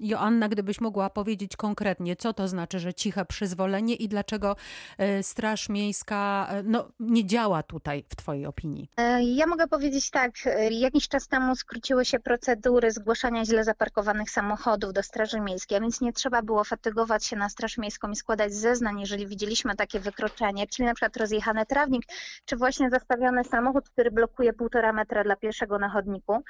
Joanna, gdybyś mogła powiedzieć konkretnie, co to znaczy, że ciche przyzwolenie i dlaczego e, Straż Miejska e, no, nie działa tutaj, w Twojej opinii? E, ja mogę powiedzieć tak, jakiś czas temu skróciły się procedury zgłaszania źle zaparkowanych samochodów do Straży Miejskiej, a więc nie trzeba było fatygować się na Straż Miejską i składać zeznań, jeżeli widzieliśmy takie wykroczenie, czyli na przykład rozjechany trawnik, czy właśnie zastawiony samochód, który blokuje półtora metra dla pierwszego na chodniku.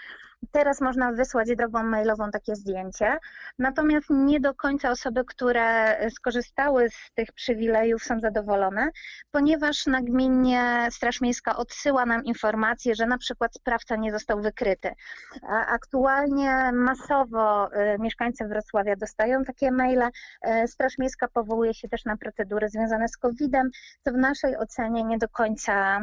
Teraz można wysłać drogą mailową takie zdjęcie. Natomiast nie do końca osoby, które skorzystały z tych przywilejów są zadowolone, ponieważ nagminnie Straż Miejska odsyła nam informację, że na przykład sprawca nie został wykryty. Aktualnie masowo y, mieszkańcy Wrocławia dostają takie maile. Y, Straż Miejska powołuje się też na procedury związane z COVID-em, co w naszej ocenie nie do końca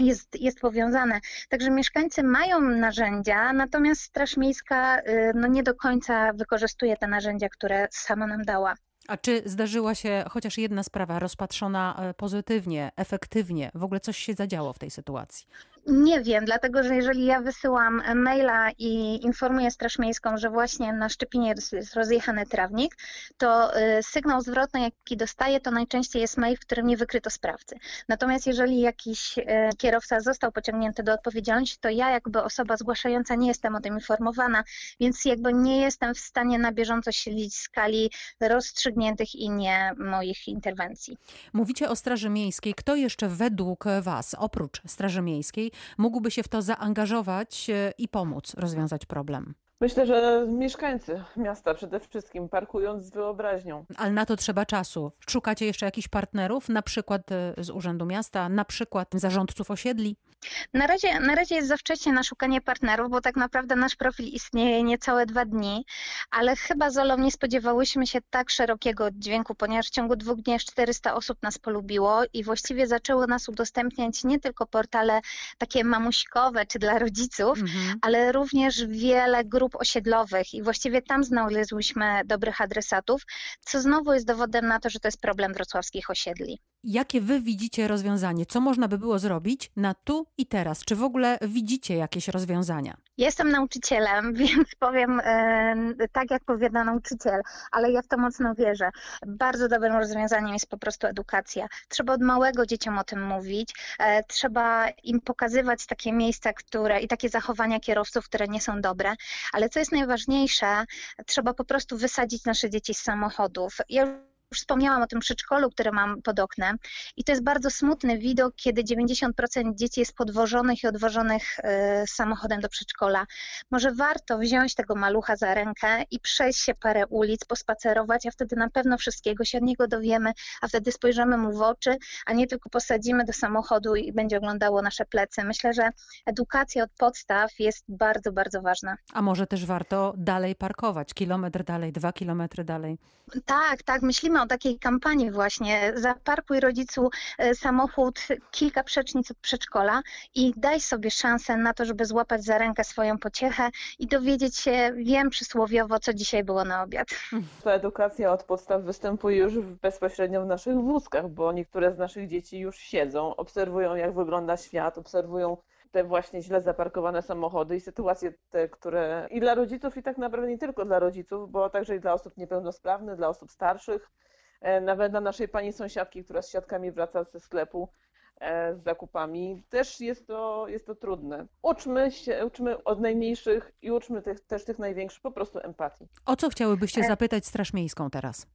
jest, jest powiązane. Także mieszkańcy mają narzędzia, natomiast Straż Miejska y, no, nie do końca wykorzystuje te narzędzia, które sama nam dała. A czy zdarzyła się chociaż jedna sprawa rozpatrzona e, pozytywnie, efektywnie? W ogóle coś się zadziało w tej sytuacji? Nie wiem, dlatego że jeżeli ja wysyłam maila i informuję Straż Miejską, że właśnie na Szczepinie jest rozjechany trawnik, to y, sygnał zwrotny, jaki dostaję, to najczęściej jest mail, w którym nie wykryto sprawcy. Natomiast jeżeli jakiś y, kierowca został pociągnięty do odpowiedzialności, to ja jakby osoba zgłaszająca nie jestem o tym informowana, więc jakby nie jestem w stanie na bieżąco śledzić skali rozstrzygniętych i nie moich interwencji. Mówicie o Straży Miejskiej. Kto jeszcze według Was, oprócz Straży Miejskiej, mógłby się w to zaangażować e, i pomóc rozwiązać problem? Myślę, że mieszkańcy miasta przede wszystkim, parkując z wyobraźnią. Ale na to trzeba czasu. Szukacie jeszcze jakichś partnerów, na przykład e, z Urzędu Miasta, na przykład zarządców osiedli? Na razie, na razie jest za wcześnie na szukanie partnerów, bo tak naprawdę nasz profil istnieje niecałe dwa dni, ale chyba z Olą nie spodziewałyśmy się tak szerokiego dźwięku, ponieważ w ciągu dwóch dni 400 osób nas polubiło i właściwie zaczęły nas udostępniać nie tylko portale takie mamuśkowe czy dla rodziców, mhm. ale również wiele grup osiedlowych i właściwie tam znalazłyśmy dobrych adresatów, co znowu jest dowodem na to, że to jest problem wrocławskich osiedli. Jakie wy widzicie rozwiązanie? Co można by było zrobić na tu i teraz? Czy w ogóle widzicie jakieś rozwiązania? Jestem nauczycielem, więc powiem e, tak, jak powiada nauczyciel, ale ja w to mocno wierzę. Bardzo dobrym rozwiązaniem jest po prostu edukacja. Trzeba od małego dzieciom o tym mówić, e, trzeba im pokazywać takie miejsca, które i takie zachowania kierowców, które nie są dobre, ale co jest najważniejsze, trzeba po prostu wysadzić nasze dzieci z samochodów. Ja już wspomniałam o tym przedszkolu, które mam pod oknem i to jest bardzo smutny widok, kiedy 90% dzieci jest podwożonych i odwożonych e, samochodem do przedszkola. Może warto wziąć tego malucha za rękę i przejść się parę ulic, pospacerować, a wtedy na pewno wszystkiego się od niego dowiemy, a wtedy spojrzymy mu w oczy, a nie tylko posadzimy do samochodu i będzie oglądało nasze plecy. Myślę, że edukacja od podstaw jest bardzo, bardzo ważna. A może też warto dalej parkować, kilometr dalej, dwa kilometry dalej? Tak, tak, myślimy takiej kampanii właśnie. Zaparkuj rodzicu e, samochód kilka przecznic od przedszkola i daj sobie szansę na to, żeby złapać za rękę swoją pociechę i dowiedzieć się, wiem przysłowiowo, co dzisiaj było na obiad. Ta edukacja od podstaw występuje już bezpośrednio w naszych wózkach, bo niektóre z naszych dzieci już siedzą, obserwują jak wygląda świat, obserwują te właśnie źle zaparkowane samochody i sytuacje te, które i dla rodziców, i tak naprawdę nie tylko dla rodziców, bo także i dla osób niepełnosprawnych, dla osób starszych, nawet dla naszej pani sąsiadki, która z siatkami wraca ze sklepu e, z zakupami, też jest to, jest to trudne. Uczmy się, uczmy od najmniejszych i uczmy tych, też tych największych po prostu empatii. O co chciałybyście e, zapytać Straż Miejską teraz?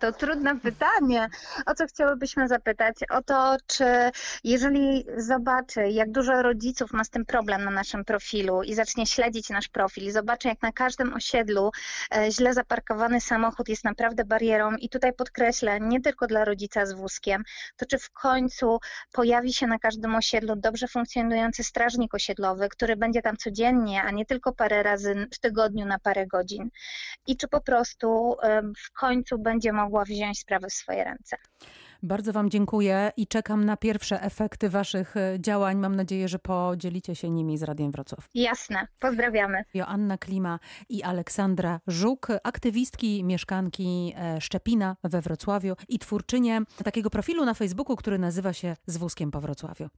To trudne pytanie. O co chciałybyśmy zapytać? O to, czy jeżeli zobaczy, jak dużo rodziców ma z tym problem na naszym profilu i zacznie śledzić nasz profil i zobaczy, jak na każdym osiedlu e, źle zaparkowany samochód jest naprawdę barierą i tutaj podkreślę, nie tylko dla rodzica z wózkiem, to czy w końcu pojawi się na każdym osiedlu dobrze funkcjonujący strażnik osiedlowy, który będzie tam codziennie, a nie tylko parę razy w tygodniu na parę godzin i czy po prostu w końcu końcu będzie mogła wziąć sprawę w swoje ręce. Bardzo Wam dziękuję i czekam na pierwsze efekty Waszych e, działań. Mam nadzieję, że podzielicie się nimi z Radiem Wrocław. Jasne, pozdrawiamy. Joanna Klima i Aleksandra Żuk, aktywistki, mieszkanki e, Szczepina we Wrocławiu i twórczynie takiego profilu na Facebooku, który nazywa się Z wózkiem po Wrocławiu.